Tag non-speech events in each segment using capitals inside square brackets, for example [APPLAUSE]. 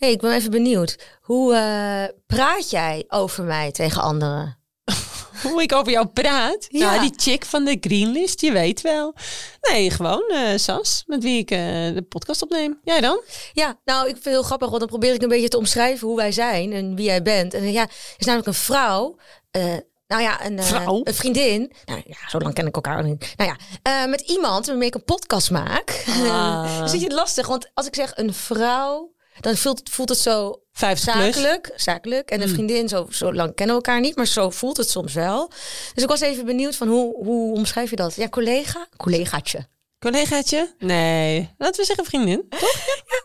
hey, ik ben even benieuwd. Hoe eh, praat jij over mij tegen anderen? [LAUGHS] Hoe ik over jou praat? Ja. Ja, die chick van de Greenlist, je weet wel. Nee, gewoon eh, Sas, met wie ik eh, de podcast opneem. Jij dan? Ja, nou, ik vind het heel grappig, want dan probeer ik een beetje te omschrijven hoe wij zijn en wie jij bent. En ja, er is namelijk een vrouw. nou ja, een, een vriendin. Nou ja, zo lang ken ik elkaar niet. Nou ja, eh, met iemand waarmee ik een podcast maak. Ah. dus [LAUGHS] is het lastig, want als ik zeg een vrouw, dan voelt het, voelt het zo 50 plus. zakelijk. zakelijk. En een vriendin, zo, zo lang kennen we elkaar niet, maar zo voelt het soms wel. Dus ik was even benieuwd van hoe, hoe omschrijf je dat? Ja, collega? Collegaatje. Collegaatje? Nee, laten we zeggen vriendin. Toch?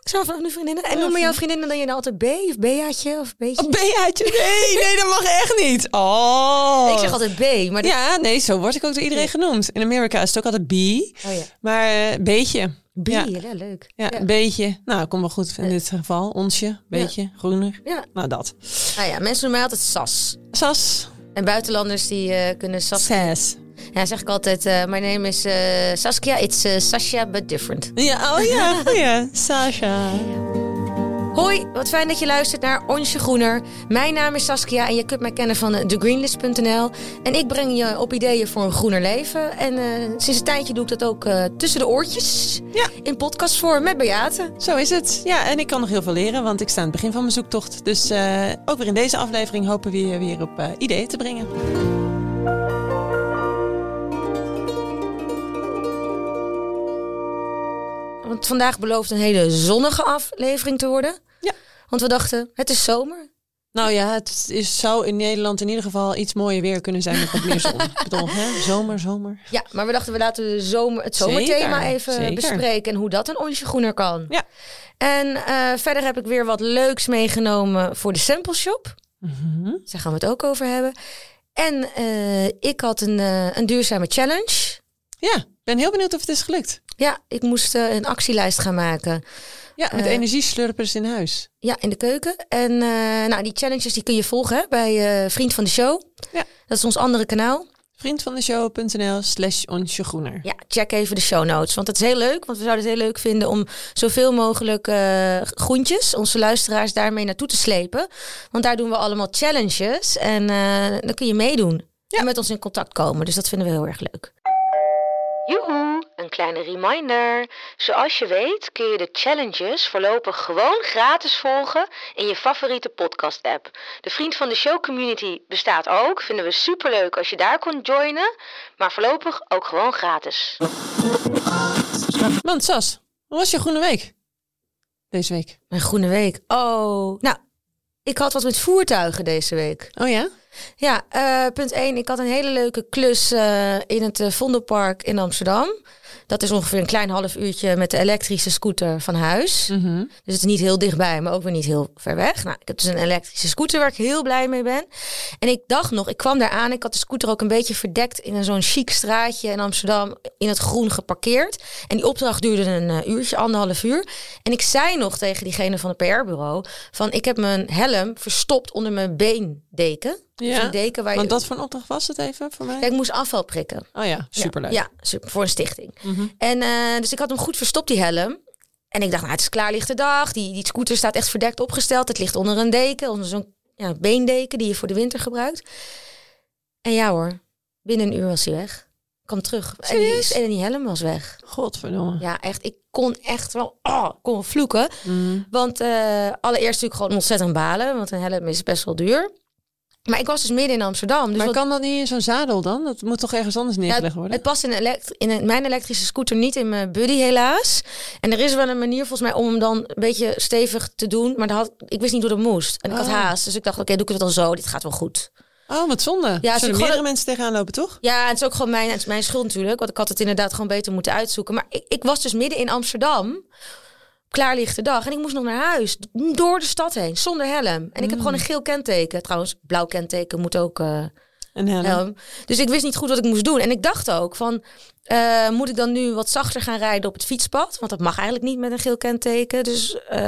Zo van de vriendinnen. En noem maar jouw vriendinnen dan je dan altijd B of Beaatje of Beetje? Beaatje? Nee, nee, dat mag echt niet. Oh. Ik zeg altijd B, maar dit- Ja, nee, zo word ik ook door iedereen genoemd. In Amerika is het ook altijd B. Oh ja. Maar eh, beetje. B, Ja. ja, leuk. Ja, een beetje. Nou, komt wel goed in dit geval. Onsje, beetje, groener. Ja. Nou, dat. Nou ja, mensen noemen mij altijd Sas. Sas. En buitenlanders die eh, kunnen Sas... Sas. Ja, zeg ik altijd, eh my name is eh, Saskia. It's eh, Sasha, but different. Ja, oh ja, [LAUGHS] oh ja. Sasha. Hoi, wat fijn dat je luistert naar Onsje Groener. Mijn naam is Saskia en je kunt mij kennen van thegreenlist.nl. En ik breng je op ideeën voor een groener leven. En sinds een tijdje doe ik dat ook tussen de oortjes. Ja. In podcastvorm met Beate. Zo is het. Ja, en ik kan nog heel veel leren, want ik sta aan het begin van mijn zoektocht. Dus ook weer in deze aflevering hopen we je weer op ideeën te brengen. Want vandaag belooft een hele zonnige aflevering te worden. Ja. Want we dachten, het is zomer. Nou ja, het is, zou in Nederland in ieder geval iets mooier weer kunnen zijn met wat meer zon. ik bedoel, hè? zomer, zomer. Ja, maar we dachten we laten de zomer, het zomerthema Zeker, even zeker. bespreken. En hoe dat een onsje groener kan. Ja. En eh, verder heb ik weer wat leuks meegenomen voor de sample shop. Mhm. Daar gaan we het ook over hebben. En eh, ik had een, eh, een duurzame challenge. Ja, ik ben heel benieuwd of het is gelukt. Ja, ik moest eh, een actielijst gaan maken. Ja, met Eh. energieslurpers in huis. Ja, in de keuken. En eh, nou, die challenges die kun je volgen hè, bij Vriend van de Show. Ja. Dat is ons andere kanaal. Vriendvandeshow.nl slash onsje groener. Ja, check even de show notes. Want het is heel leuk. Want we zouden het heel leuk vinden om zoveel mogelijk groentjes, onze luisteraars, daarmee naartoe te slepen. Want daar doen we allemaal challenges. En eh, dan kun je meedoen. Ja. En met ons in contact komen. Dus dat vinden we heel erg leuk. Joehoe, een kleine reminder. Zoals je weet kun je de challenges voorlopig gewoon gratis volgen in je favoriete podcast app. De Vriend van de Show community bestaat ook. Vinden we superleuk als je daar kon joinen. Maar voorlopig ook gewoon gratis. Want Sas, hoe was je groene week? Deze week. Mijn groene week. Oh, nou, ik had wat met voertuigen deze week. Oh ja? Ja, eh, punt 1. Ik had een hele leuke klus eh, in het eh, Vondelpark in Amsterdam. Dat is ongeveer een klein half uurtje met de elektrische scooter van huis. Mhm. Dus het is niet heel dichtbij, maar ook weer niet heel ver weg. Nou, ik heb dus een elektrische scooter waar ik heel blij mee ben. En ik dacht nog, ik kwam daar aan. Ik had de scooter ook een beetje verdekt in een zo'n chic straatje in Amsterdam in het groen geparkeerd. En die opdracht duurde een uurtje, anderhalf uur. En ik zei nog tegen diegene van het PR-bureau van ik heb mijn helm verstopt onder mijn beendeken. Ja, Zo'n deken waar je... Want dat voor een opdracht was het even voor mij? Ja, ik moest afval prikken. Oh ja, superleuk. Ja, ja, super, voor een stichting. Mhm. En eh, dus ik had hem goed verstopt, die helm. En ik dacht, nou, het is klaarlichte dag. Die, die scooter staat echt verdekt opgesteld. Het ligt onder een deken, onder zo'n ja, beendeken die je voor de winter gebruikt. En ja hoor, binnen een uur was hij weg. Kwam terug. En die, en die helm was weg. Godverdomme. Ja, echt. Ik kon echt wel oh, kon vloeken. Mhm. Want eh, allereerst natuurlijk gewoon ontzettend balen. Want een helm is best wel duur. Maar ik was dus midden in Amsterdam. Dus maar wat- kan dat niet in zo'n zadel dan? Dat moet toch ergens anders neergelegd worden? het past in, elekt- in een- mijn elektrische scooter niet in mijn buddy helaas. En er is wel een manier volgens mij om hem dan een beetje stevig te doen. Maar dat had, ik wist niet hoe dat moest. En ik had Oh. haast. Dus ik dacht, oké, doe ik het dan zo. Dit gaat wel goed. Oh, wat zonde. Ja, Zullen gewoon meerdere een- mensen tegenaan lopen, toch? Ja, en het is ook gewoon mijn, mijn schuld natuurlijk. Want ik had het inderdaad gewoon beter moeten uitzoeken. Maar ik, ik was dus midden in Amsterdam. Klaarlichte dag. En ik moest nog naar huis. Door de stad heen. Zonder helm. En ik heb gewoon een geel kenteken. Trouwens, blauw kenteken moet ook... eh, Een helm. helm. Dus ik wist niet goed wat ik moest doen. En ik dacht ook van, eh, moet ik dan nu wat zachter gaan rijden op het fietspad? Want dat mag eigenlijk niet met een geel kenteken. Dus, eh,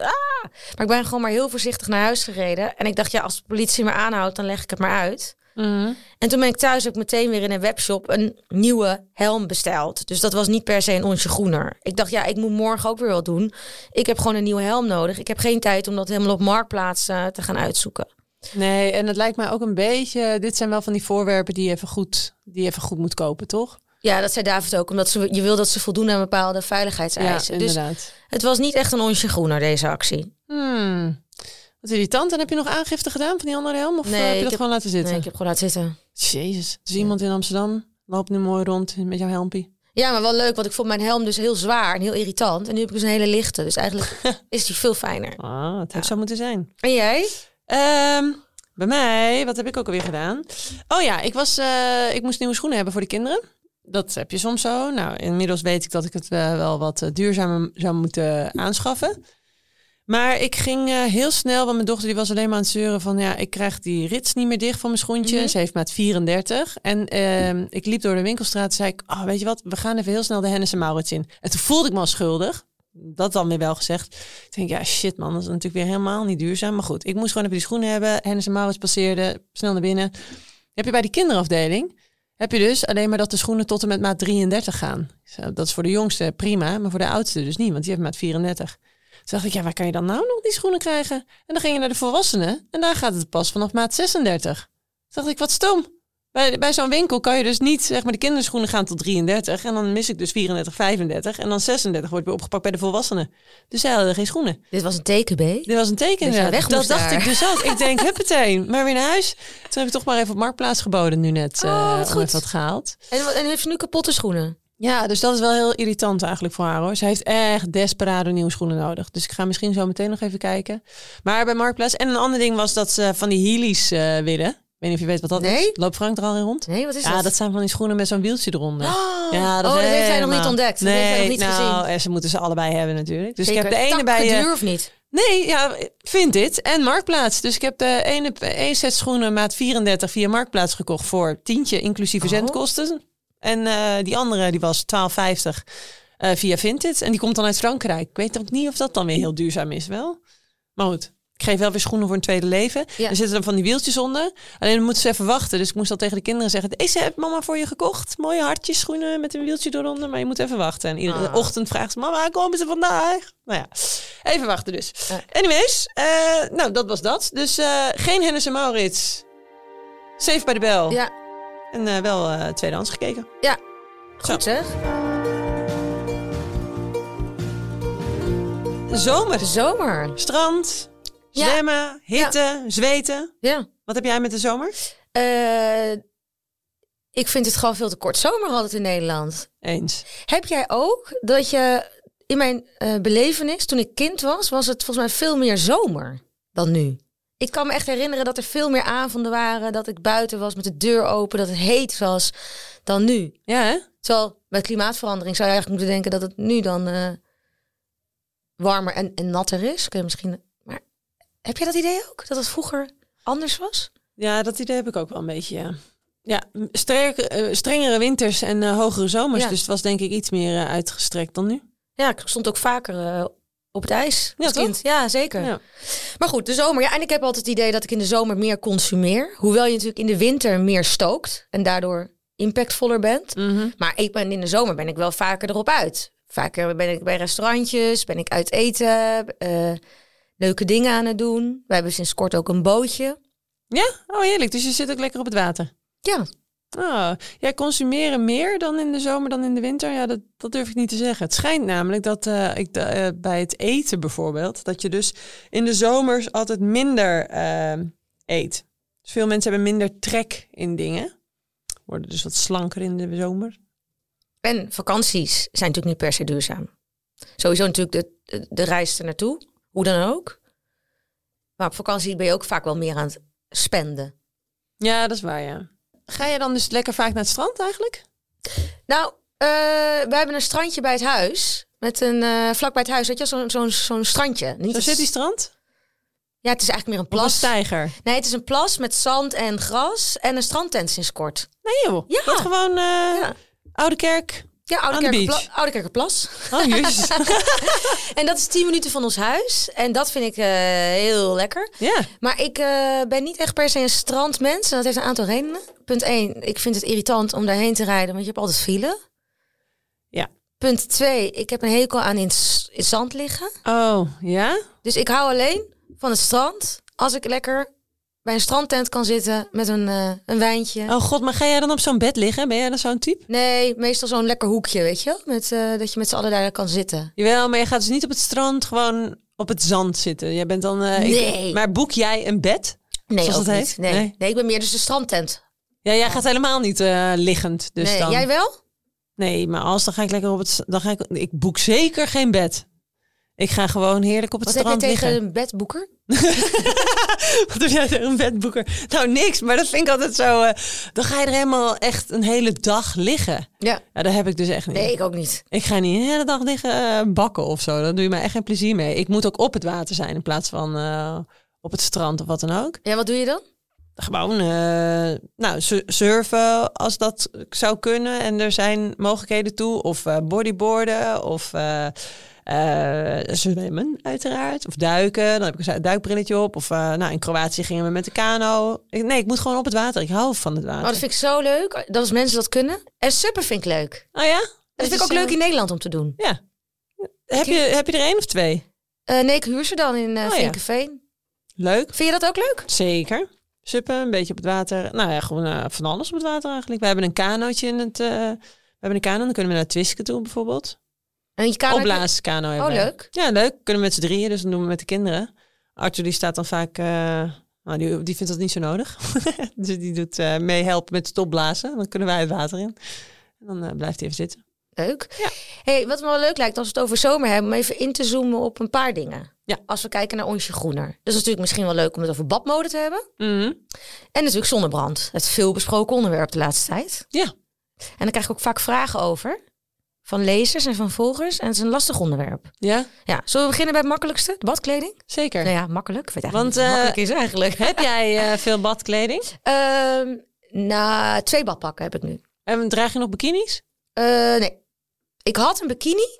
ah. Maar ik ben gewoon maar heel voorzichtig naar huis gereden. En ik dacht, ja, als de politie me aanhoudt, dan leg ik het maar uit. Mhm. En toen ben ik thuis ook meteen weer in een webshop een nieuwe helm besteld. Dus dat was niet per se een onsje groener. Ik dacht, ja, ik moet morgen ook weer wat doen. Ik heb gewoon een nieuwe helm nodig. Ik heb geen tijd om dat helemaal op marktplaats eh, te gaan uitzoeken. Nee, en het lijkt mij ook een beetje... Dit zijn wel van die voorwerpen die je even goed, die je even goed moet kopen, toch? Ja, dat zei David ook. Omdat ze, je wil dat ze voldoen aan bepaalde veiligheidseisen. ja, dus inderdaad. het was niet echt een onsje groener, deze actie. Hmm. Wat irritant. En heb je nog aangifte gedaan van die andere helm? Of Nee, eh, heb je dat heb- gewoon laten zitten? Nee, ik heb gewoon laten zitten. Jezus. Dus iemand in Amsterdam loopt nu mooi rond met jouw helmpie. Ja, maar wel leuk, want ik vond mijn helm dus heel zwaar en heel irritant. En nu heb ik dus een hele lichte. Dus eigenlijk [LAUGHS] is die veel fijner. Ah, het heeft zo moeten zijn. En jij? Ehm, bij mij, wat heb ik ook alweer gedaan? Oh ja, ik, was, eh, ik moest nieuwe schoenen hebben voor de kinderen. Dat heb je soms zo. Nou, inmiddels weet ik dat ik het eh, wel wat eh, duurzamer zou moeten aanschaffen. Maar ik ging eh, heel snel, want mijn dochter die was alleen maar aan het zeuren van... ja, ik krijg die rits niet meer dicht van mijn schoentje. Mhm. Ze heeft maat 34. En ehm, ik liep door de winkelstraat en zei ik... Oh, weet je wat, we gaan even heel snel de Hennis en Maurits in. En toen voelde ik me al schuldig. Dat dan weer wel gezegd. Ik denk, ja, shit man, dat is natuurlijk weer helemaal niet duurzaam. Maar goed, ik moest gewoon even die schoenen hebben. Hennis en Maurits passeerde, snel naar binnen. Heb je bij die kinderafdeling... heb je dus alleen maar dat de schoenen tot en met maat 33 gaan. Dat is voor de jongste prima, maar voor de oudste dus niet. Want die heeft maat 34. Toen dacht ik, ja, waar kan je dan nou nog die schoenen krijgen? En dan ging je naar de volwassenen. En daar gaat het pas vanaf maat 36. Toen dacht ik, wat stom. Bij, bij zo'n winkel kan je dus niet, zeg maar, de kinderschoenen gaan tot 33. En dan mis ik dus 34, 35. En dan 36 wordt weer opgepakt bij de volwassenen. Dus zij hadden geen schoenen. Dit was een teken, B. Dit was een teken weg Dat dacht daar. ik dus ook. Ik denk, [LAUGHS] huppatee, maar weer naar huis. Toen heb ik toch maar even op Marktplaats geboden nu net. Oh, eh wat goed. wat gehaald. En, heeft ze nu kapotte schoenen? Ja, dus dat is wel heel irritant eigenlijk voor haar hoor. Ze heeft echt desperado nieuwe schoenen nodig. Dus ik ga misschien zo meteen nog even kijken. Maar bij Marktplaats. En een ander ding was dat ze van die Heelys eh willen. Ik weet niet of je weet wat dat Nee. is. Loopt Frank er al in rond? Nee, wat is Ja, dat? dat zijn van die schoenen met zo'n wieltje eronder. Oh, Ja, oh, dat heeft hij nog niet ontdekt. Dat Nee, heeft hij nog niet nou, gezien. eh, ze moeten ze allebei hebben natuurlijk. Dus Zeker. ik heb de ene bij je. duur of niet? Nee, ja, vind dit. En Marktplaats. Dus ik heb de ene één set schoenen maat 34 via Marktplaats gekocht voor tientje, inclusief Oh. zendkosten. En eh, die andere die was 12,50 eh, via Vinted. En die komt dan uit Frankrijk. Ik weet ook niet of dat dan weer heel duurzaam is, wel. Maar goed. Ik geef wel weer schoenen voor een tweede leven. Ja. Er zitten dan van die wieltjes onder. Alleen dan moeten ze even wachten. Dus ik moest al tegen de kinderen zeggen... Deze heb mama voor je gekocht. Mooie hartjes schoenen met een wieltje eronder. Maar je moet even wachten. En iedere Ah. ochtend vraagt ze... Mama, komen ze vandaag? Nou ja, even wachten dus. Ja. Anyways, eh, nou dat was dat. Dus eh, geen Hennis en Maurits. Safe bij de bel. Ja, En eh, wel eh tweedehands gekeken. ja. Zo. Goed zeg. Zomer. Zomer. Strand. Ja. Zwemmen. Hitte. Zweten. Ja. Wat heb jij met de zomer? Eh, ik vind het gewoon veel te kort zomer altijd in Nederland. Eens. Heb jij ook dat je in mijn eh, belevenis, toen ik kind was, was het volgens mij veel meer zomer dan nu. Ik kan me echt herinneren dat er veel meer avonden waren, dat ik buiten was met de deur open, dat het heet was dan nu. Ja, hè? Terwijl bij klimaatverandering zou je eigenlijk moeten denken dat het nu dan eh, warmer en, en natter is. Kun je misschien. Heb jij dat idee ook? Dat het vroeger anders was? Ja, dat idee heb ik ook wel een beetje, ja. Ja, eh, strengere winters en eh, hogere zomers. Ja. Dus het was denk ik iets meer eh, uitgestrekt dan nu. Ja, ik stond ook vaker op het ijs Ja, als toch? kind. Ja, zeker. Ja. Maar goed, de zomer. Ja, en ik heb altijd het idee dat ik in de zomer meer consumeer. Hoewel je natuurlijk in de winter meer stookt en daardoor impactvoller bent. Mhm. Maar ik ben in de zomer ben ik wel vaker erop uit. Vaker ben ik bij restaurantjes, ben ik uit eten, leuke dingen aan het doen. We hebben sinds kort ook een bootje. Ja? Oh, heerlijk. Dus je zit ook lekker op het water. Ja, Oh, jij consumeren meer dan in de zomer dan in de winter? Ja, dat, dat durf ik niet te zeggen. Het schijnt namelijk dat eh, ik eh, bij het eten bijvoorbeeld, dat je dus in de zomers altijd minder eh, eet. Dus veel mensen hebben minder trek in dingen. Worden dus wat slanker in de zomer. en vakanties zijn natuurlijk niet per se duurzaam. Sowieso natuurlijk de, de, de reis er naartoe, hoe dan ook. Maar op vakantie ben je ook vaak wel meer aan het spenden. Ja, dat is waar, ja. Ga je dan dus lekker vaak naar het strand eigenlijk? Nou, eh, we hebben een strandje bij het huis. Met een eh vlak bij het huis, weet je, zo'n zo'n zo'n strandje. Niet Zo een- zit die strand? Ja, het is eigenlijk meer een Of een plas. steiger? Nee, het is een plas met zand en gras en een strandtent sinds kort. Nee joh. Ja. Dat gewoon eh, Ja. Oude Kerk, Ja, Aan de Oudekerkerpla- beach. Oudekerkerplas. Oh, jezus. [LAUGHS] En dat is 10 minuten van ons huis. En dat vind ik eh, heel lekker. ja. Maar ik eh, ben niet echt per se een strandmens. En dat heeft een aantal redenen. Punt 1, ik vind het irritant om daarheen te rijden, want je hebt altijd file. Ja. Punt 2, ik heb een hekel aan in, in zand liggen. Oh, ja? Dus ik hou alleen van het strand als ik lekker bij een strandtent kan zitten met een, eh, een wijntje. Oh god, maar ga jij dan op zo'n bed liggen? Ben jij dan zo'n type? Nee, meestal zo'n lekker hoekje, weet je? Met, eh, dat je met z'n allen daar kan zitten. Jawel, maar je gaat dus niet op het strand gewoon op het zand zitten. Jij bent dan... eh, ik- Nee. maar boek jij een bed? Nee, dat heet? Nee. Nee. nee. ik ben meer dus de strandtent. Ja, jij gaat helemaal niet liggend. Dus nee, dan... jij wel? Nee, maar als dan ga ik lekker op het... Dan ga ik, ik boek zeker geen bed. Ik ga gewoon heerlijk op het Wat heb je strand tegen liggen. een bedboeker? [LAUGHS] Wat heb jij tegen een bedboeker? Nou, niks. Maar dat vind ik altijd zo... eh, dan ga je er helemaal echt een hele dag liggen. Ja. Ja, dat heb ik dus echt niet. Nee, ik ook niet. Ik ga niet een hele dag liggen eh, bakken of zo. Dan doe je mij echt geen plezier mee. Ik moet ook op het water zijn in plaats van eh, op het strand of wat dan ook. Ja, wat doe je dan? Gewoon uh, nou, su- surfen als dat zou kunnen. En er zijn mogelijkheden toe. Of uh, bodyboarden of uh, zwemmen uiteraard. Of duiken. Dan heb ik een duikbrilletje op. Of nou, in Kroatië gingen we met de kano. Ik, nee, ik moet gewoon op het water. Ik hou van het water. Oh, dat vind ik zo leuk. Dat als mensen dat kunnen. En suppen vind ik leuk. Oh ja? Dat vind ik ook leuk in Nederland om te doen. Ja. Heb je, heb je er één of twee? Uh, nee, ik huur ze dan in uh, oh. Ja. Leuk. Vind je dat ook leuk? Zeker. Suppen, een beetje op het water. Nou ja, gewoon uh, van alles op het water eigenlijk. We hebben een kanootje in het... Uh, we hebben een kano, dan kunnen we naar Twisken toe bijvoorbeeld. En je kano... Opblaaskano hebben Oh, leuk. Ja, leuk. Kunnen we met z'n drieën, dus dan doen we met de kinderen. Arthur die staat dan vaak... Uh, nou, die, die vindt dat niet zo nodig. [LAUGHS] dus die doet uh, meehelpen met het opblazen. Dan kunnen wij het water in. En dan uh, blijft hij even zitten. Leuk. Ja. Hey, wat me wel leuk lijkt als we het over zomer hebben, om even in te zoomen op een paar dingen. Ja. Als we kijken naar Onsje Groener. Dat is natuurlijk misschien wel leuk om het over badmode te hebben. Mm -hmm. En natuurlijk zonnebrand. Het veel besproken onderwerp de laatste tijd. Ja. En daar krijg ik ook vaak vragen over. Van lezers en van volgers. En het is een lastig onderwerp. Ja. Ja. Zullen we beginnen bij het makkelijkste? De badkleding? Zeker. Nou ja, makkelijk. Ik weet Want uh, makkelijk is eigenlijk. Heb jij uh, [LAUGHS] veel badkleding? Uh, nou, twee badpakken heb ik nu. En draag je nog bikinis? Uh, nee. Ik had een bikini.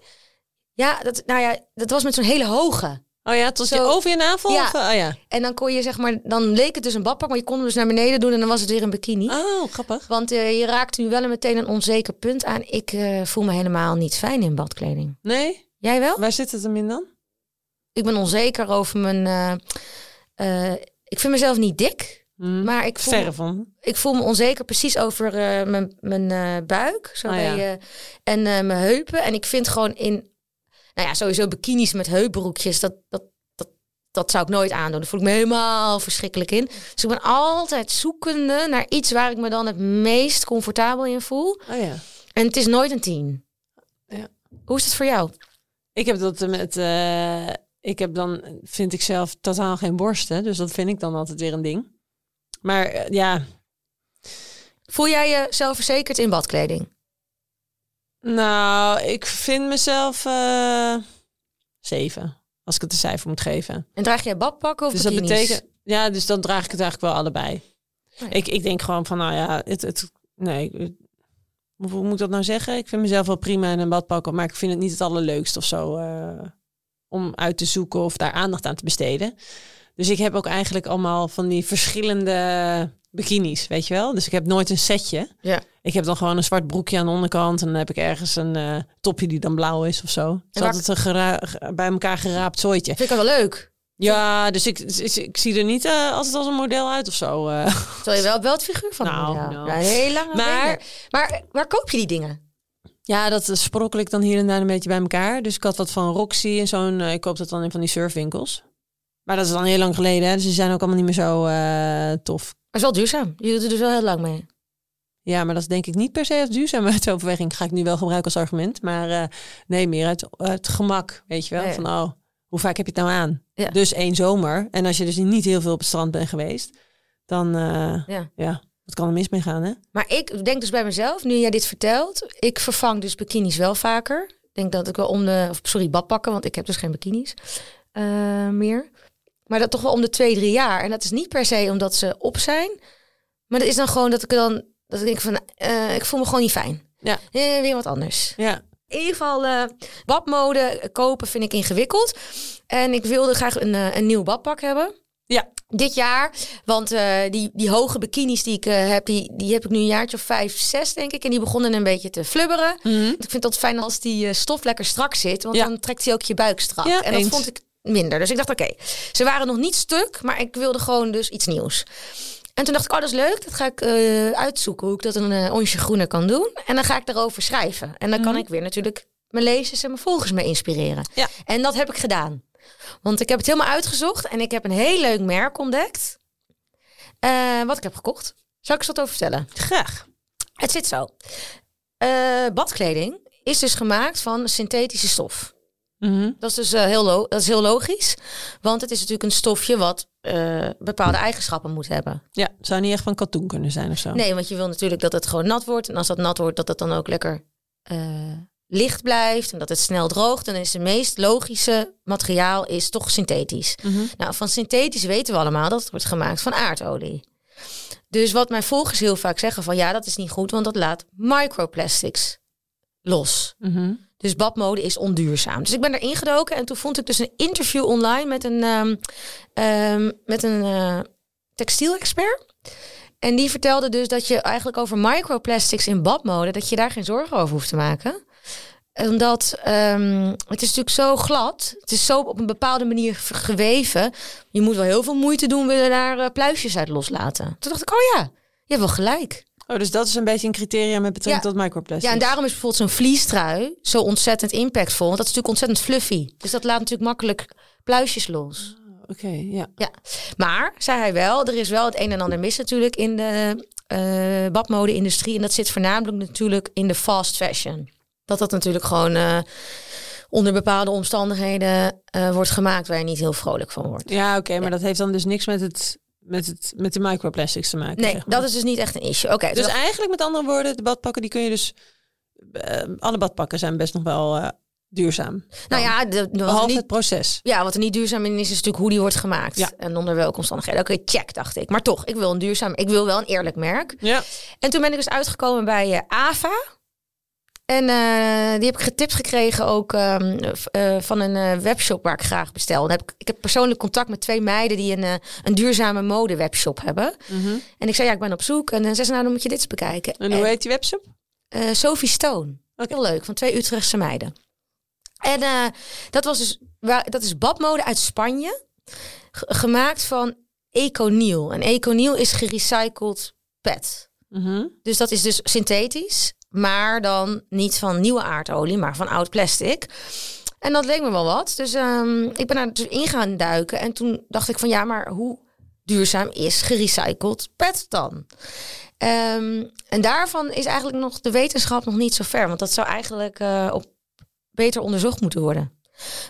Ja, dat, nou ja, dat was met zo'n hele hoge. Oh ja, tot je over je navel? Ja. Of, oh ja. En dan kon je zeg maar, dan leek het dus een badpak, maar je kon hem dus naar beneden doen en dan was het weer een bikini. Oh, grappig. Want uh, je raakt nu wel meteen een onzeker punt aan. Ik uh, voel me helemaal niet fijn in badkleding. Nee? Jij wel? Waar zit het hem in dan? Ik ben onzeker over mijn. Uh, ik vind mezelf niet dik. Mm. Maar ik voel, van. ik voel me onzeker precies over mijn, mijn buik zo Oh, bij, ja. en mijn heupen. En ik vind gewoon in, nou ja, sowieso bikinis met heupbroekjes, dat, dat, dat, dat zou ik nooit aandoen. Daar voel ik me helemaal verschrikkelijk in. Dus ik ben altijd zoekende naar iets waar ik me dan het meest comfortabel in voel. Oh ja. En het is nooit een tien. Ja. Hoe is het voor jou? Ik heb dat met. Uh, ik heb dan, vind ik zelf, totaal geen borsten. Dus dat vind ik dan altijd weer een ding. Maar uh, ja. Voel jij je zelfverzekerd in badkleding? Nou, ik vind mezelf uh, zeven. Als ik het een cijfer moet geven. En draag jij badpakken of dus bikinis? dat betekent. Ja, dus dan draag ik het eigenlijk wel allebei. Oh ik, ik denk gewoon van, nou ja, het, het, nee, hoe moet ik dat nou zeggen? Ik vind mezelf wel prima in een badpak, maar ik vind het niet het allerleukst of zo uh, om uit te zoeken of daar aandacht aan te besteden. Dus ik heb ook eigenlijk allemaal van die verschillende bikinis, weet je wel? Dus ik heb nooit een setje. Ja. Ik heb dan gewoon een zwart broekje aan de onderkant en dan heb ik ergens een uh, topje die dan blauw is of zo. Het is altijd een gera- bij elkaar geraapt zooitje. Vind ik wel leuk. Ja, dus ik, ik, ik zie er niet uh, altijd als een model uit of zo. Uh. Terwijl je wel wel het figuur van nou, model. nou. Ja, heel lang. Maar, maar waar koop je die dingen? Ja, dat sprokkel ik dan hier en daar een beetje bij elkaar. Dus ik had wat van Roxy en zo'n. Ik koop dat dan in van die surfwinkels. Maar dat is dan heel lang geleden, hè? dus die zijn ook allemaal niet meer zo uh, tof. Maar is wel duurzaam. Je doet er dus wel heel lang mee. Ja, maar dat is denk ik niet per se als duurzaamheidsoverweging. [LAUGHS] Ga ik nu wel gebruiken als argument. Maar uh, nee, meer het, het gemak, weet je wel. Nee. Van, oh, hoe vaak heb je het nou aan? Ja. Dus één zomer. En als je dus niet heel veel op het strand bent geweest, dan uh, ja. ja, wat kan er mis mee gaan, hè? Maar ik denk dus bij mezelf, nu jij dit vertelt, ik vervang dus bikinis wel vaker. Ik denk dat ik wel om de, of sorry, badpakken, want ik heb dus geen bikinis uh, meer. Maar dat toch wel om de twee, drie jaar. En dat is niet per se omdat ze op zijn. Maar dat is dan gewoon dat ik dan, dat ik denk van, uh, ik voel me gewoon niet fijn. Ja. Eh, weer wat anders. Ja. In ieder geval, eh badmode kopen vind ik ingewikkeld. En ik wilde graag een, eh, een nieuw badpak hebben. Ja. Dit jaar, want eh, die, die hoge bikinis die ik eh, heb, die, die heb ik nu een jaartje of vijf, zes denk ik. En die begonnen een beetje te flubberen. Mhm. Ik vind het fijn als die eh, stof lekker strak zit, want Ja. dan trekt hij ook je buik strak. Ja, en dat eens. vond ik minder. Dus ik dacht, oké, ze waren nog niet stuk, maar ik wilde gewoon dus iets nieuws. En toen dacht ik, oh, dat is leuk. Dat ga ik eh, uitzoeken hoe ik dat een eh, onsje groener kan doen. En dan ga ik daarover schrijven. En dan kan ik weer natuurlijk mijn lezers en mijn volgers mee inspireren. Ja. En dat heb ik gedaan. Want ik heb het helemaal uitgezocht en ik heb een heel leuk merk ontdekt. eh, wat ik heb gekocht. Zal ik eens wat over vertellen? Graag. Het zit zo. Badkleding is dus gemaakt van synthetische stof. Mhm. Dat is dus eh, heel, dat is heel logisch. Want het is natuurlijk een stofje wat eh, bepaalde eigenschappen moet hebben. Ja, het zou niet echt van katoen kunnen zijn of zo. Nee, want je wil natuurlijk dat het gewoon nat wordt. En als dat nat wordt, dat het dan ook lekker eh, licht blijft. En dat het snel droogt. En dan is het meest logische materiaal is toch synthetisch. Mhm. Nou, van synthetisch weten we allemaal dat het wordt gemaakt van aardolie. Dus wat mijn volgers heel vaak zeggen van ja, dat is niet goed, want dat laat microplastics los. Mhm. Dus badmode is onduurzaam. Dus ik ben erin gedoken en toen vond ik dus een interview online met een, ehm, ehm, met een eh, textielexpert. En die vertelde dus dat je eigenlijk over microplastics in badmode, dat je daar geen zorgen over hoeft te maken. Omdat ehm, het is natuurlijk zo glad. Het is zo op een bepaalde manier geweven. Je moet wel heel veel moeite doen, willen daar eh, pluisjes uit loslaten. Toen dacht ik, oh ja, je hebt wel gelijk. Oh, dus dat is een beetje een criterium met betrekking Ja. tot microplastics. Ja, en daarom is bijvoorbeeld zo'n vliestrui zo ontzettend impactvol. Want dat is natuurlijk ontzettend fluffy. Dus dat laat natuurlijk makkelijk pluisjes los. Oké, ja. Ja. Maar, zei hij wel, er is wel het een en ander mis natuurlijk in de eh badmode-industrie. En dat zit voornamelijk natuurlijk in de fast fashion. Dat dat natuurlijk gewoon eh, onder bepaalde omstandigheden eh, wordt gemaakt waar je niet heel vrolijk van wordt. Ja, oké, maar dat heeft dan dus niks met, het, met, het, met de microplastics te maken. Nee, zeg maar. dat is dus niet echt een issue. Oké, Dus dus eigenlijk met andere woorden, de badpakken die kun je dus... eh, alle badpakken zijn best nog wel eh, duurzaam. nou ja, de, Behalve niet het proces. Ja, wat er niet duurzaam in is, is natuurlijk hoe die wordt gemaakt. Ja. En onder welke omstandigheden. Oké, check, dacht ik. Maar toch, ik wil een duurzaam, ik wil wel een eerlijk merk. Ja. En toen ben ik dus uitgekomen bij eh, Ava. En eh, die heb ik getipt gekregen ook ehm, eh, van een eh, webshop waar ik graag bestel. Heb ik, ik heb persoonlijk contact met twee meiden die een, een duurzame mode webshop hebben. Mhm. En ik zei, ja, ik ben op zoek. En dan zei ze, nou, dan moet je dit eens bekijken. En hoe heet die webshop? Sophie Stone. Oké. Heel leuk, van twee Utrechtse meiden. En dat was dus, dat is badmode uit Spanje. Gemaakt van Econiel. En Econiel is gerecycled pet. Mhm. Dus dat is dus synthetisch. Maar dan niet van nieuwe aardolie, maar van oud plastic. En dat leek me wel wat. Dus ehm, ik ben daar dus in gaan duiken. En toen dacht ik van ja, maar hoe duurzaam is gerecycled pet dan? Ehm, en daarvan is eigenlijk nog de wetenschap nog niet zo ver. Want dat zou eigenlijk eh, op beter onderzocht moeten worden.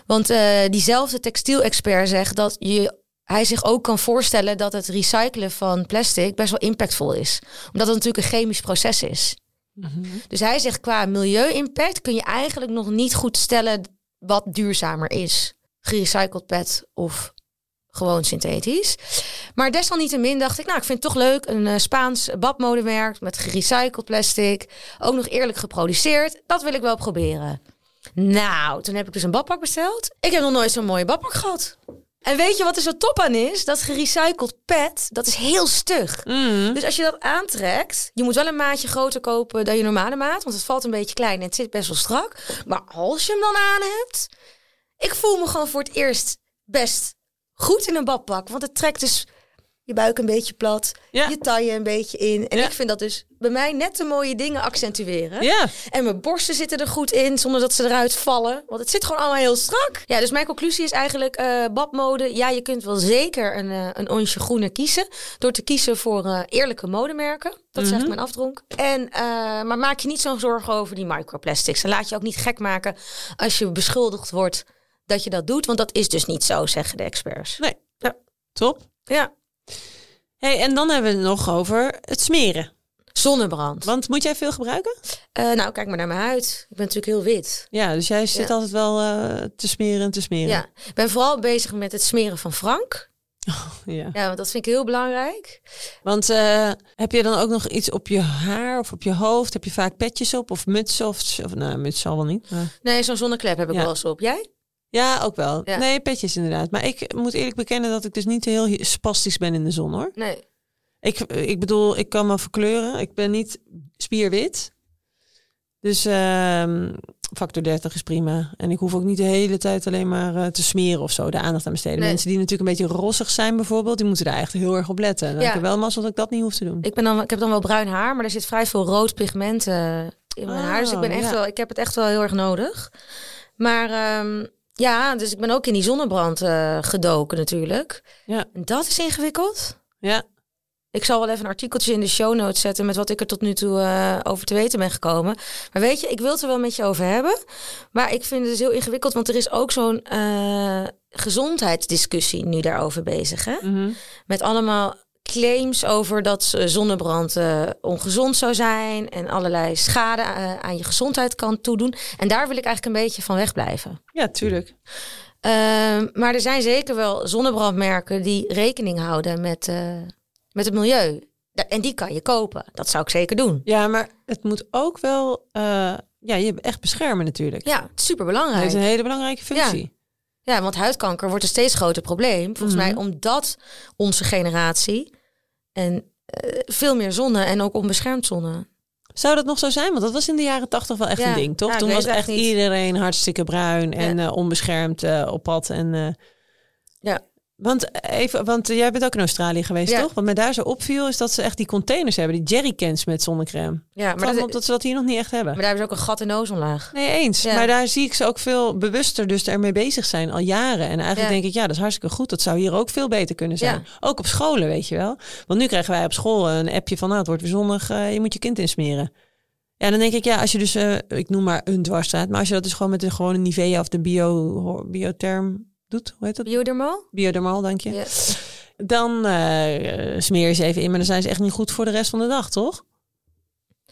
Want eh, diezelfde textielexpert zegt dat je, hij zich ook kan voorstellen dat het recyclen van plastic best wel impactvol is. Omdat het natuurlijk een chemisch proces is. Mhm. Dus hij zegt qua milieu-impact kun je eigenlijk nog niet goed stellen wat duurzamer is. Gerecycled pet of gewoon synthetisch. Maar desalniettemin dacht ik, nou, ik vind het toch leuk. Een eh, Spaans badmodemerk met gerecycled plastic. Ook nog eerlijk geproduceerd. Dat wil ik wel proberen. Nou, toen heb ik dus een badpak besteld. Ik heb nog nooit zo'n mooie badpak gehad. En weet je wat er zo top aan is? Dat gerecycled pet, dat is heel stug. Mhm. Dus als je dat aantrekt, je moet wel een maatje groter kopen dan je normale maat, want het valt een beetje klein en het zit best wel strak. Maar als je hem dan aan hebt, ik voel me gewoon voor het eerst best goed in een badpak, want het trekt dus je buik een beetje plat, Ja. je taille een beetje in. En Ja. ik vind dat dus bij mij net de mooie dingen accentueren. Ja. En mijn borsten zitten er goed in, zonder dat ze eruit vallen. Want het zit gewoon allemaal heel strak. Ja, dus mijn conclusie is eigenlijk eh, badmode. Ja, je kunt wel zeker een, eh, een onsje groener kiezen. Door te kiezen voor eh, eerlijke modemerken. Dat zegt mijn afdronk. En, maar maak je niet zo'n zorgen over die microplastics. En laat je ook niet gek maken als je beschuldigd wordt dat je dat doet. Want dat is dus niet zo, zeggen de experts. Nee. Ja. Top. Ja. Hey, en dan hebben we het nog over het smeren. Zonnebrand. Want moet jij veel gebruiken? Eh, nou, kijk maar naar mijn huid. Ik ben natuurlijk heel wit. Ja, dus jij zit Ja. altijd wel eh, te smeren en te smeren. Ja, ik ben vooral bezig met het smeren van Frank. [LAUGHS] Ja. Ja, want dat vind ik heel belangrijk. Want eh, heb je dan ook nog iets op je haar of op je hoofd? Heb je vaak petjes op of mutsen? Of, of nou, muts zal wel niet. maar- Nee, zo'n zonneklep heb ik Ja. wel eens op. Jij? Ja, ook wel. Ja. Nee, petjes inderdaad. Maar ik moet eerlijk bekennen dat ik dus niet heel spastisch ben in de zon hoor. Nee. Ik, ik bedoel, ik kan me verkleuren. Ik ben niet spierwit. Dus ehm, factor 30 is prima. En ik hoef ook niet de hele tijd alleen maar eh, te smeren of zo, de aandacht aan besteden. Nee. Mensen die natuurlijk een beetje rossig zijn bijvoorbeeld, die moeten daar echt heel erg op letten. Dan Ja. heb ik wel mazzel dat ik dat niet hoef te doen. Ik, ben dan, ik heb dan wel bruin haar, maar er zit vrij veel rood pigment eh, in mijn haar. Dus ik, ben Oh, echt ja. wel, ik heb het echt wel heel erg nodig. Maar ehm, ja, dus ik ben ook in die zonnebrand eh, gedoken natuurlijk. Ja. En dat is ingewikkeld. Ja, Ik zal wel even een artikeltje in de show notes zetten met wat ik er tot nu toe eh, over te weten ben gekomen. Maar weet je, ik wil het er wel met je over hebben. Maar ik vind het dus heel ingewikkeld, want er is ook zo'n eh, gezondheidsdiscussie nu daarover bezig. Hè? mhm. Met allemaal claims over dat zonnebrand eh, ongezond zou zijn en allerlei schade eh, aan je gezondheid kan toedoen. En daar wil ik eigenlijk een beetje van wegblijven. ja tuurlijk. Ehm, maar er zijn zeker wel zonnebrandmerken die rekening houden met, eh, met het milieu. En die kan je kopen. Dat zou ik zeker doen. Ja, maar het moet ook wel ja, je echt beschermen natuurlijk. Ja, super Dat belangrijk. heeft een hele belangrijke functie. Ja, want huidkanker wordt een steeds groter probleem. Volgens Mhm. mij omdat onze generatie en eh, veel meer zonne en ook onbeschermd zonne. Zou dat nog zo zijn? Want dat was in de jaren tachtig wel echt Ja. een ding, toch? Ja, ik Toen was echt niet. iedereen hartstikke bruin en eh, onbeschermd eh, op pad. En, Ja. Want, even, want eh, jij bent ook in Australië geweest, Ja. toch? Wat mij daar zo opviel is dat ze echt die containers hebben, die jerrycans met zonnecrème. Ja, maar, dat, op dat ze dat hier nog niet echt hebben. maar daar hebben ze ook een gat in de ozonlaag. Nee, eens. Ja. Maar daar zie ik ze ook veel bewuster dus ermee bezig zijn, al jaren. En eigenlijk Ja. denk ik, ja, dat is hartstikke goed. Dat zou hier ook veel beter kunnen zijn. Ook op scholen, weet je wel. Want nu krijgen wij op school een appje van, nou, het wordt weer zonnig, eh, je moet je kind insmeren. Ja, dan denk ik, ja, als je dus, eh, ik noem maar een dwarsstraat, maar als je dat dus gewoon met de gewone Nivea of de bio, biotherm doet, hoe heet dat? Biodermal? Biodermal, dank je. Dan eh, smeer je ze even in, maar dan zijn ze echt niet goed voor de rest van de dag, toch?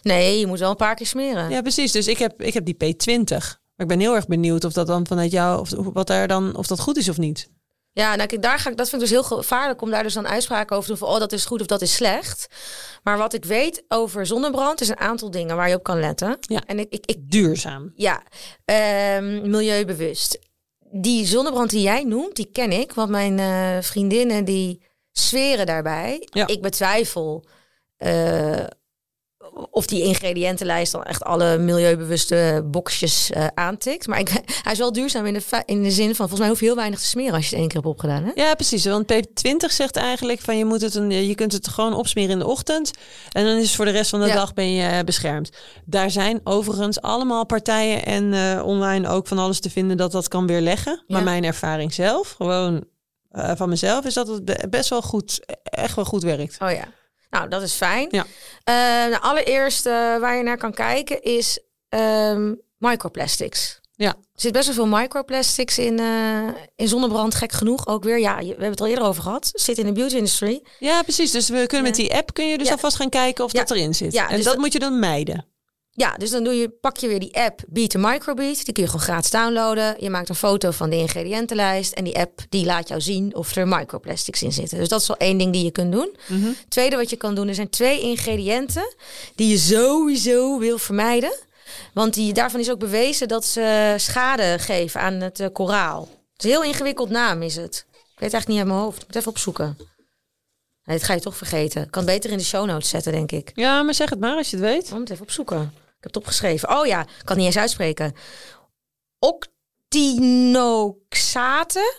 Nee, je moet wel een paar keer smeren. Ja, precies. Dus ik heb, ik heb die P20. Maar ik ben heel erg benieuwd of dat dan vanuit jou, of, wat daar dan, of dat goed is of niet. Ja, nou, kijk, daar ga ik, dat vind ik dus heel gevaarlijk om daar dus dan uitspraken over te doen van oh, dat is goed of dat is slecht. Maar wat ik weet over zonnebrand is een aantal dingen waar je op kan letten. Ja. En ik, ik, ik Duurzaam. ja, ehm, milieubewust. Die zonnebrand die jij noemt, die ken ik, want mijn eh, vriendinnen die zweren daarbij. Ja. Ik betwijfel eh, of die ingrediëntenlijst dan echt alle milieubewuste boxjes eh, aantikt. Maar ik, [LAUGHS] hij is wel duurzaam in de, in de zin van, volgens mij hoef je heel weinig te smeren als je het één keer hebt opgedaan. Hè? Ja, precies. Want P20 zegt eigenlijk van je moet het een, je kunt het gewoon opsmeren in de ochtend. En dan is het voor de rest van de Ja. dag ben je eh, beschermd. Daar zijn overigens allemaal partijen en eh, online ook van alles te vinden dat dat kan weerleggen. Maar Ja. mijn ervaring zelf, gewoon eh, van mezelf, is dat het be- best wel goed, echt wel goed werkt. Oh ja. Nou, dat is fijn. Ja. Nou, allereerst eh, waar je naar kan kijken is ehm, microplastics. Ja. Er zit best wel veel microplastics in, eh, in zonnebrand, gek genoeg. Ook weer, ja, we hebben het al eerder over gehad. Zit in de beauty industry. Ja, precies. Dus we kunnen Ja. met die app kun je dus Ja. alvast gaan kijken of dat erin zit. Ja, en dus dat, dat- moet je dan mijden. Ja, dus dan doe je, pak je weer die app Beat the Microbeat. Die kun je gewoon gratis downloaden. Je maakt een foto van de ingrediëntenlijst. En die app die laat jou zien of er microplastics in zitten. Dus dat is wel één ding die je kunt doen. Mhm. Tweede wat je kan doen, er zijn twee ingrediënten die je sowieso wil vermijden. Want die, daarvan is ook bewezen dat ze schade geven aan het eh, koraal. Het is een heel ingewikkeld naam is het. Ik weet het eigenlijk niet uit mijn hoofd. Ik moet even opzoeken. Nee, dit ga je toch vergeten. Ik kan beter in de show notes zetten, denk ik. Ja, maar zeg het maar als je het weet. Ik moet even opzoeken. Ik heb het opgeschreven. Oh ja, ik kan het niet eens uitspreken. Octinoxate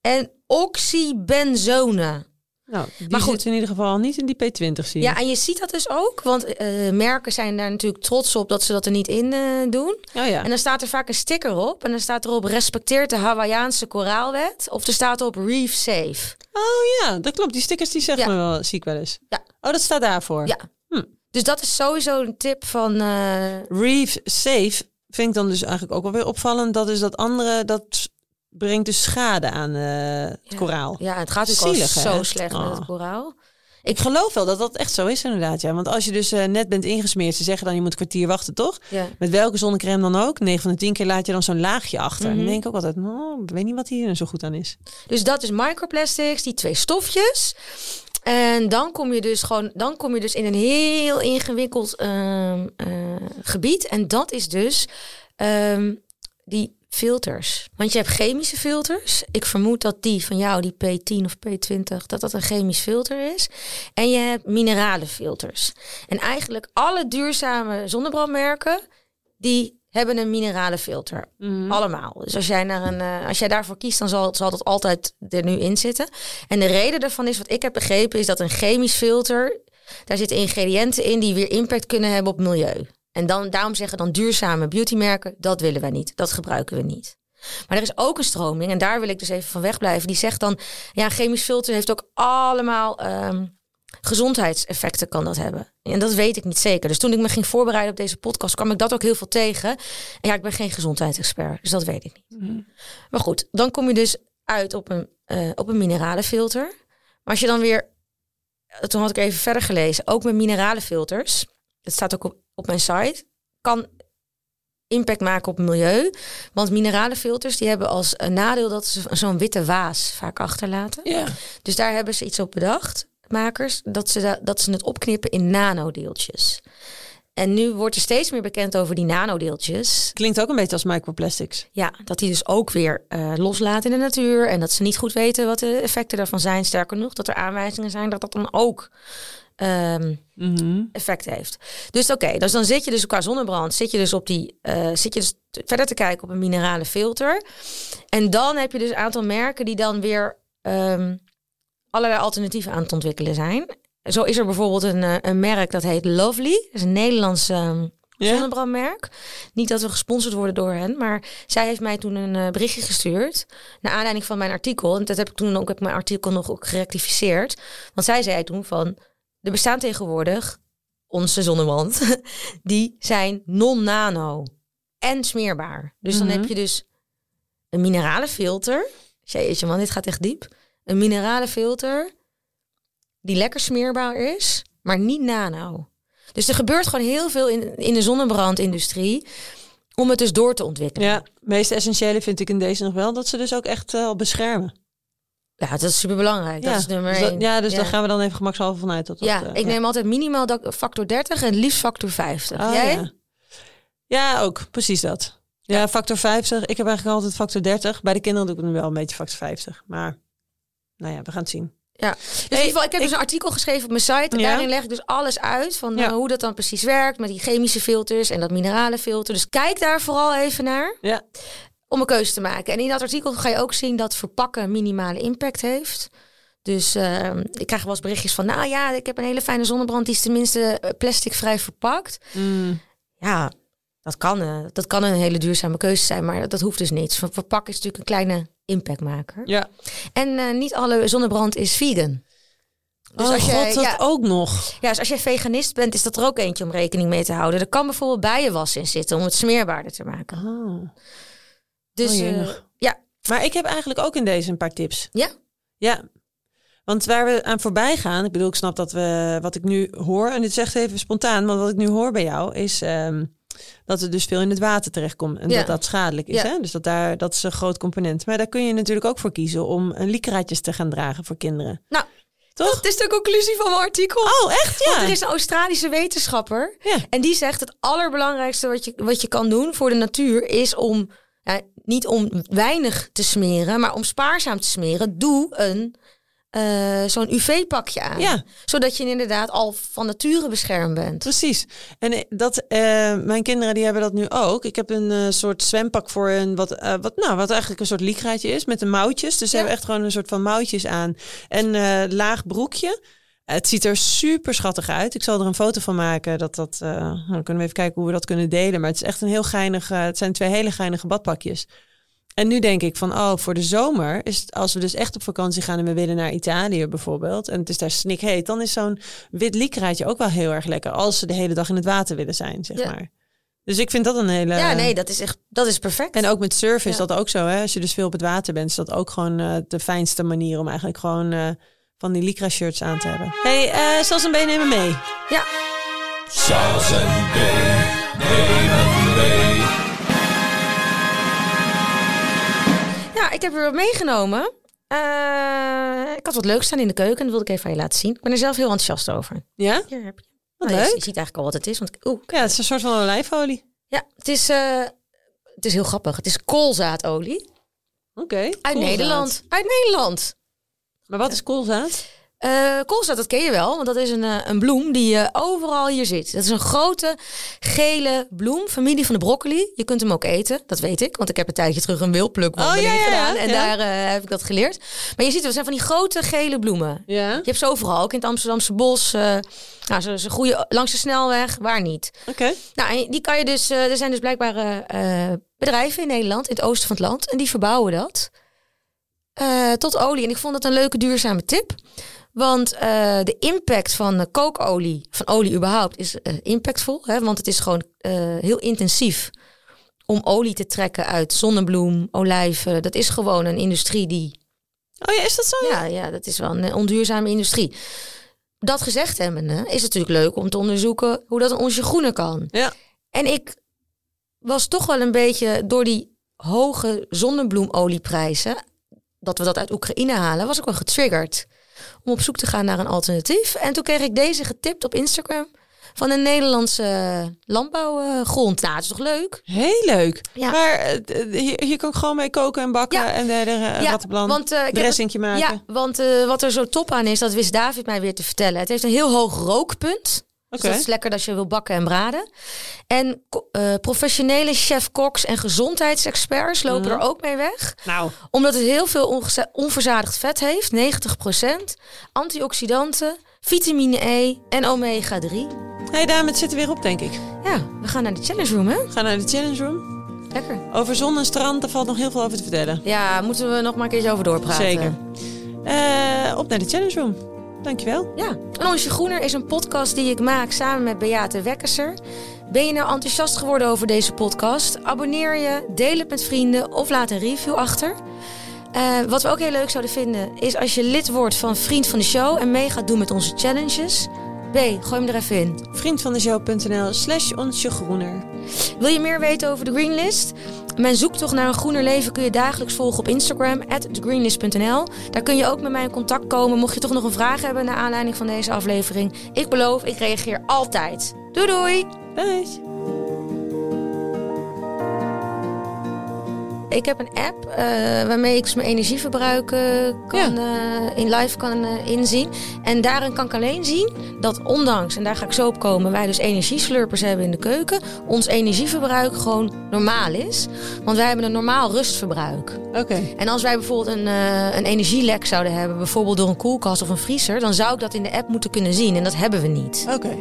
en oxybenzone. Nou, die Maar goed. in ieder geval niet in die P20 zie je. Ja, en je ziet dat dus ook, want eh, merken zijn daar natuurlijk trots op dat ze dat er niet in eh, doen. Oh ja. En dan staat er vaak een sticker op en dan staat erop respecteert de Hawaïaanse koraalwet of er staat op reef safe. Oh ja, dat klopt. Die stickers die zeggen Ja. me wel, zie ik wel eens. Ja. Oh, dat staat daarvoor. Ja. Dus dat is sowieso een tip van eh, Reef Safe vind ik dan dus eigenlijk ook wel weer opvallend. Dat is dat andere, dat brengt dus schade aan eh, het Ja. koraal. ja, het gaat natuurlijk Zielig, zo slecht met Oh. het koraal. Ik geloof wel dat dat echt zo is inderdaad. Ja. Want als je dus eh, net bent ingesmeerd, ze zeggen dan je moet een kwartier wachten, toch? Ja. Met welke zonnecrème dan ook. 9 van de 10 keer laat je dan zo'n laagje achter. En Mhm. dan denk ik ook altijd, oh, ik weet niet wat hier zo goed aan is. Dus dat is microplastics, die twee stofjes. En dan kom je dus gewoon, dan kom je dus in een heel ingewikkeld ehm, eh, gebied. En dat is dus ehm, die filters. Want je hebt chemische filters. Ik vermoed dat die van jou, die P10 of P20, dat dat een chemisch filter is. En je hebt minerale filters. En eigenlijk alle duurzame zonnebrandmerken, die hebben een minerale filter. Allemaal. Dus als jij, naar een, eh, als jij daarvoor kiest, dan zal, zal dat altijd er nu in zitten. En de reden daarvan is, wat ik heb begrepen, is dat een chemisch filter, daar zitten ingrediënten in die weer impact kunnen hebben op milieu. En dan, daarom zeggen dan duurzame beautymerken, dat willen wij niet. Dat gebruiken we niet. Maar er is ook een stroming, en daar wil ik dus even van wegblijven. Die zegt dan, ja, een chemisch filter heeft ook allemaal ehm, gezondheidseffecten kan dat hebben. En dat weet ik niet zeker. Dus toen ik me ging voorbereiden op deze podcast, kwam ik dat ook heel veel tegen. En ja, ik ben geen gezondheidsexpert, dus dat weet ik niet. Maar goed, dan kom je dus uit op een, eh, op een mineralenfilter. Maar als je dan weer, toen had ik even verder gelezen, ook met mineralenfilters, het staat ook op, op mijn site, kan impact maken op het milieu. Want mineralenfilters die hebben als een nadeel dat ze zo'n witte waas vaak achterlaten. Ja. Dus daar hebben ze iets op bedacht, makers, dat ze, da- dat ze het opknippen in nanodeeltjes. En nu wordt er steeds meer bekend over die nanodeeltjes. Klinkt ook een beetje als microplastics. Ja, dat die dus ook weer eh, loslaten in de natuur. En dat ze niet goed weten wat de effecten daarvan zijn. Sterker nog, dat er aanwijzingen zijn dat dat dan ook ehm, Mhm. effect heeft. Dus oké, dus dan zit je dus qua zonnebrand, zit je dus op die, eh, zit je dus verder te kijken op een minerale filter. En dan heb je dus een aantal merken die dan weer ehm, allerlei alternatieven aan het ontwikkelen zijn. Zo is er bijvoorbeeld een, eh, een merk dat heet Lovely. Dat is een Nederlands ehm, zonnebrandmerk. Niet dat we gesponsord worden door hen, maar zij heeft mij toen een eh, berichtje gestuurd. Naar aanleiding van mijn artikel. En dat heb ik toen ook, heb mijn artikel nog ook gerectificeerd. Want zij zei toen van, er bestaan tegenwoordig onze zonnebrand, [LAUGHS] die zijn non-nano en smeerbaar. Dus dan Mhm. heb je dus een minerale filter. Jeetje man, dit gaat echt diep. Een minerale filter die lekker smeerbaar is, maar niet nano. Dus er gebeurt gewoon heel veel in, in de zonnebrandindustrie om het dus door te ontwikkelen. Ja, het meest essentiële vind ik in deze nog wel dat ze dus ook echt eh, beschermen. Ja, dat is super belangrijk. Dat is nummer dus dat- één. ja, dus ja. daar gaan we dan even gemakshalve vanuit. Dat dat, ja, eh, ik neem altijd minimaal factor 30 en liefst factor 50. Ah, Jij? Ja. ja, ook precies dat. Ja, factor 50. Ik heb eigenlijk altijd factor 30. Bij de kinderen doe ik nu wel een beetje factor 50. Maar nou ja, we gaan het zien. Ja, dus in ieder geval, ik heb dus een artikel geschreven op mijn site. En Ja. daarin leg ik dus alles uit van Ja. eh, hoe dat dan precies werkt met die chemische filters en dat minerale filter. Dus kijk daar vooral even naar Ja, om een keuze te maken. En in dat artikel ga je ook zien dat verpakken minimale impact heeft. Dus eh, ik krijg wel eens berichtjes van, nou ja, ik heb een hele fijne zonnebrand, die is tenminste eh, plasticvrij verpakt. Mm, Ja, dat kan, eh, dat kan een hele duurzame keuze zijn, maar dat, hoeft dus niet. Ver- Verpakken is natuurlijk een kleine impactmaker. ja. En eh, niet alle zonnebrand is vegan. Dus oh als god, jij, dat ja, ook nog. ja, dus als jij veganist bent, is dat er ook eentje om rekening mee te houden. Er kan bijvoorbeeld bijenwas in zitten om het smeerbaarder te maken. Oh. Dus Oh, jemig. ja, Maar ik heb eigenlijk ook in deze een paar tips. ja, Ja. Want waar we aan voorbij gaan, ik bedoel, ik snap dat we wat ik nu hoor, en dit echt even spontaan, maar wat ik nu hoor bij jou is ehm, dat er dus veel in het water terechtkomt en Ja. dat dat schadelijk is. Ja. Hè? Dus dat, daar, dat is een groot component. Maar daar kun je natuurlijk ook voor kiezen om een likraatjes te gaan dragen voor kinderen. nou, Toch? dat is de conclusie van mijn artikel. Oh, echt? Ja. Want er is een Australische wetenschapper Ja. en die zegt het allerbelangrijkste wat je, wat je kan doen voor de natuur is om ja, niet om weinig te smeren, maar om spaarzaam te smeren. Doe een eh, zo'n UV-pakje aan, Ja. zodat je inderdaad al van nature beschermd bent. Precies. En eh, dat, eh, mijn kinderen die hebben dat nu ook. Ik heb een soort zwempak voor een wat, wat, nou, wat eigenlijk een soort likraadje is met de mouwtjes. Dus ze Ja. hebben echt gewoon een soort van mouwtjes aan. En laag broekje. Het ziet er super schattig uit. Ik zal er een foto van maken. Dat dat, nou, dan kunnen we even kijken hoe we dat kunnen delen. Maar het is echt een heel geinig. het zijn twee hele geinige badpakjes. En nu denk ik van, oh, voor de zomer is het, als we dus echt op vakantie gaan en we willen naar Italië bijvoorbeeld, en het is daar snikheet, dan is zo'n wit likraadje ook wel heel erg lekker als ze de hele dag in het water willen zijn, zeg Ja. maar. Dus ik vind dat een hele. Ja, nee, dat is echt, dat is perfect. En ook met surfen is Ja. dat ook zo, hè? Als je dus veel op het water bent, is dat ook gewoon eh, de fijnste manier om eigenlijk gewoon eh, van die lycra shirts aan te hebben. hey, uh, Sas en B nemen mee. Ja. Sas en B nemen mee. Ja, ik heb er wat meegenomen. Uh, ik had wat leuks staan in de keuken. Dat wilde ik even aan je laten zien. Ik ben er zelf heel enthousiast over. Ja? Hier heb je. Wat Nou, je, leuk. je ziet eigenlijk al wat het is. Want, oeh, Ja, het is een soort van olijfolie. ja, het is, eh, het is heel grappig. Het is koolzaadolie. Oké. Uit koolzaad. Nederland. Uit Nederland. Maar wat is koolzaad? Eh koolzaad, dat ken je wel, want dat is een, eh, een bloem die eh, overal hier zit. Dat is een grote gele bloem, familie van de broccoli. Je kunt hem ook eten, dat weet ik, want ik heb een tijdje terug een wilplukwandeling Oh, ja, ja, ja, gedaan en ja. daar heb ik dat geleerd. Maar je ziet, het zijn van die grote gele bloemen. Ja. Je hebt ze overal, ook in het Amsterdamse bos. nou, ze, ze groeien langs de snelweg, waar niet. Oké. Nou, en die kan je dus, er zijn dus blijkbaar bedrijven in Nederland, in het oosten van het land, en die verbouwen dat tot olie. En ik vond dat een leuke duurzame tip. Want eh, de impact van eh, kookolie, van olie überhaupt, is eh, impactvol. Hè? Want het is gewoon eh, heel intensief om olie te trekken uit zonnebloem, olijven. Dat is gewoon een industrie die Oh ja, is dat zo? ja, ja, dat is wel een onduurzame industrie. Dat gezegd hebbende, is het natuurlijk leuk om te onderzoeken hoe dat een onsje groener kan. Ja. En ik was toch wel een beetje door die hoge zonnebloemolieprijzen, dat we dat uit Oekraïne halen, was ik wel getriggerd om op zoek te gaan naar een alternatief. En toen kreeg ik deze getipt op Instagram van een Nederlandse landbouwgrond. Nou, het is toch leuk? Heel leuk. Ja. Maar eh, hier, hier kan ik gewoon mee koken en bakken Ja. en de, de uh, Ja, rattenplan. want, eh, heb het- dressingje maken. Ja, want eh, wat er zo top aan is, dat wist David mij weer te vertellen. Het heeft een heel hoog rookpunt. Dus dat is lekker als je wil bakken en braden. En eh, professionele chef-koks en gezondheidsexperts lopen Mhm. er ook mee weg. Nou, Omdat het heel veel onverzadigd vet heeft, 90%. Antioxidanten, vitamine E en omega-3. hey dame, het zit er weer op, denk ik. Ja, we gaan naar de challenge room, hè? We gaan naar de challenge room. Lekker. Over zon en strand, daar valt nog heel veel over te vertellen. Ja, moeten we nog maar een keertje over doorpraten. Zeker. Eh, op naar de challenge room. Dankjewel. Ja, en Onsje Groener is een podcast die ik maak samen met Beate Wekkerser. Ben je nou enthousiast geworden over deze podcast? Abonneer je, deel het met vrienden of laat een review achter. Eh, wat we ook heel leuk zouden vinden is als je lid wordt van Vriend van de Show en mee gaat doen met onze challenges. B, gooi hem er even in. Vriendvandeshow.nl slash onsje groener. Wil je meer weten over de Greenlist? Mijn zoektocht naar een groener leven kun je dagelijks volgen op Instagram, thegreenlist.nl. Daar kun je ook met mij in contact komen, mocht je toch nog een vraag hebben naar aanleiding van deze aflevering. Ik beloof, ik reageer altijd. Doei doei! Bye. Ik heb een app eh, waarmee ik mijn energieverbruik kan, eh, in live kan eh, inzien. En daarin kan ik alleen zien dat ondanks, en daar ga ik zo op komen, wij dus energieslurpers hebben in de keuken, ons energieverbruik gewoon normaal is. Want wij hebben een normaal rustverbruik. Oké. En als wij bijvoorbeeld een, een energielek zouden hebben, bijvoorbeeld door een koelkast of een vriezer, dan zou ik dat in de app moeten kunnen zien. En dat hebben we niet. Oké.